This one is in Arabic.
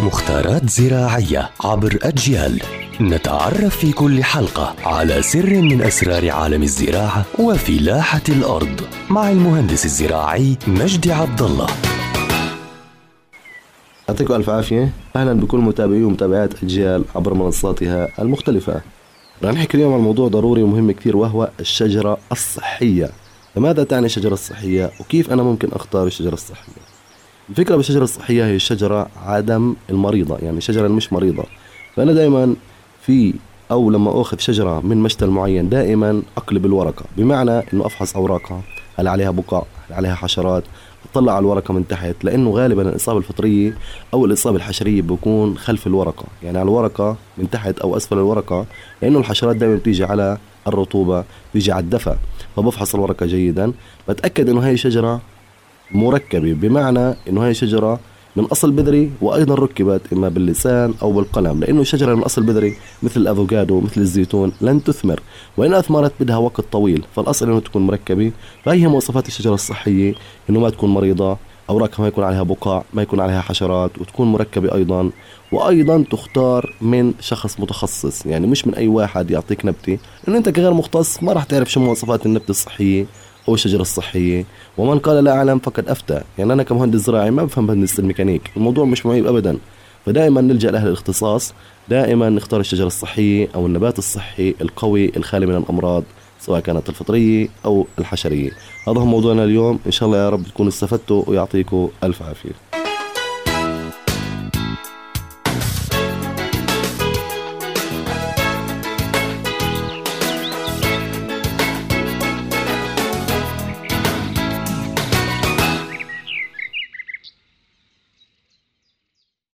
مختارات زراعية عبر أجيال. نتعرف في كل حلقة على سر من أسرار عالم الزراعة وفلاحة الأرض مع المهندس الزراعي مجدي عبد الله يعطيكم ألف عافية. أهلا بكل متابعي ومتابعات أجيال عبر منصاتها المختلفة. رح نحكي اليوم عن موضوع ضروري ومهم كثير وهو الشجرة الصحية. فماذا تعني الشجرة الصحية؟ وكيف أنا ممكن أختار الشجرة الصحية؟ الفكرة بالشجرة الصحية هي الشجرة عدم المريضة يعني شجرة مش مريضة. فأنا دائما في أو لما أخذ شجرة من مشتل معين دائما أقلب الورقة بمعنى أنه أفحص أوراقها هل عليها بقع هل عليها حشرات أطلع على الورقة من تحت لأنه غالبا الإصابة الفطرية أو الإصابة الحشرية بكون خلف الورقة. يعني على الورقة من تحت أو أسفل الورقة لأنه الحشرات دائما بتيجي على الرطوبة بتيجي على الدفا فبفحص الورقة جيدا. بتأكد إنه هي شجره مركبة بمعنى إنه هي شجرة من أصل بذري وأيضا ركبت إما باللسان أو بالقلم لأنه الشجره من أصل بذري مثل الأفوكادو مثل الزيتون لن تثمر وإن أثمرت بدها وقت طويل فالأصل إنه تكون مركبة. فهي مواصفات الشجرة الصحية إنه ما تكون مريضة أوراقها ما يكون عليها بقع ما يكون عليها حشرات وتكون مركبة أيضا وأيضا تختار من شخص متخصص يعني مش من أي واحد يعطيك نبتة. لأنه أنت كغير مختص ما راح تعرف شو مواصفات النبتة الصحية. أو الشجرة الصحية. ومن قال لا أعلم فقد أفتى. يعني أنا كمهندس زراعي ما بفهم بهندسة الميكانيك. الموضوع مش معيب أبدا. فدائما نلجأ لأهل الاختصاص. دائما نختار الشجرة الصحية أو النبات الصحي القوي الخالي من الأمراض سواء كانت الفطرية أو الحشرية. هذا هو موضوعنا اليوم. إن شاء الله يا رب تكونوا استفدتوا ويعطيكم ألف عافية.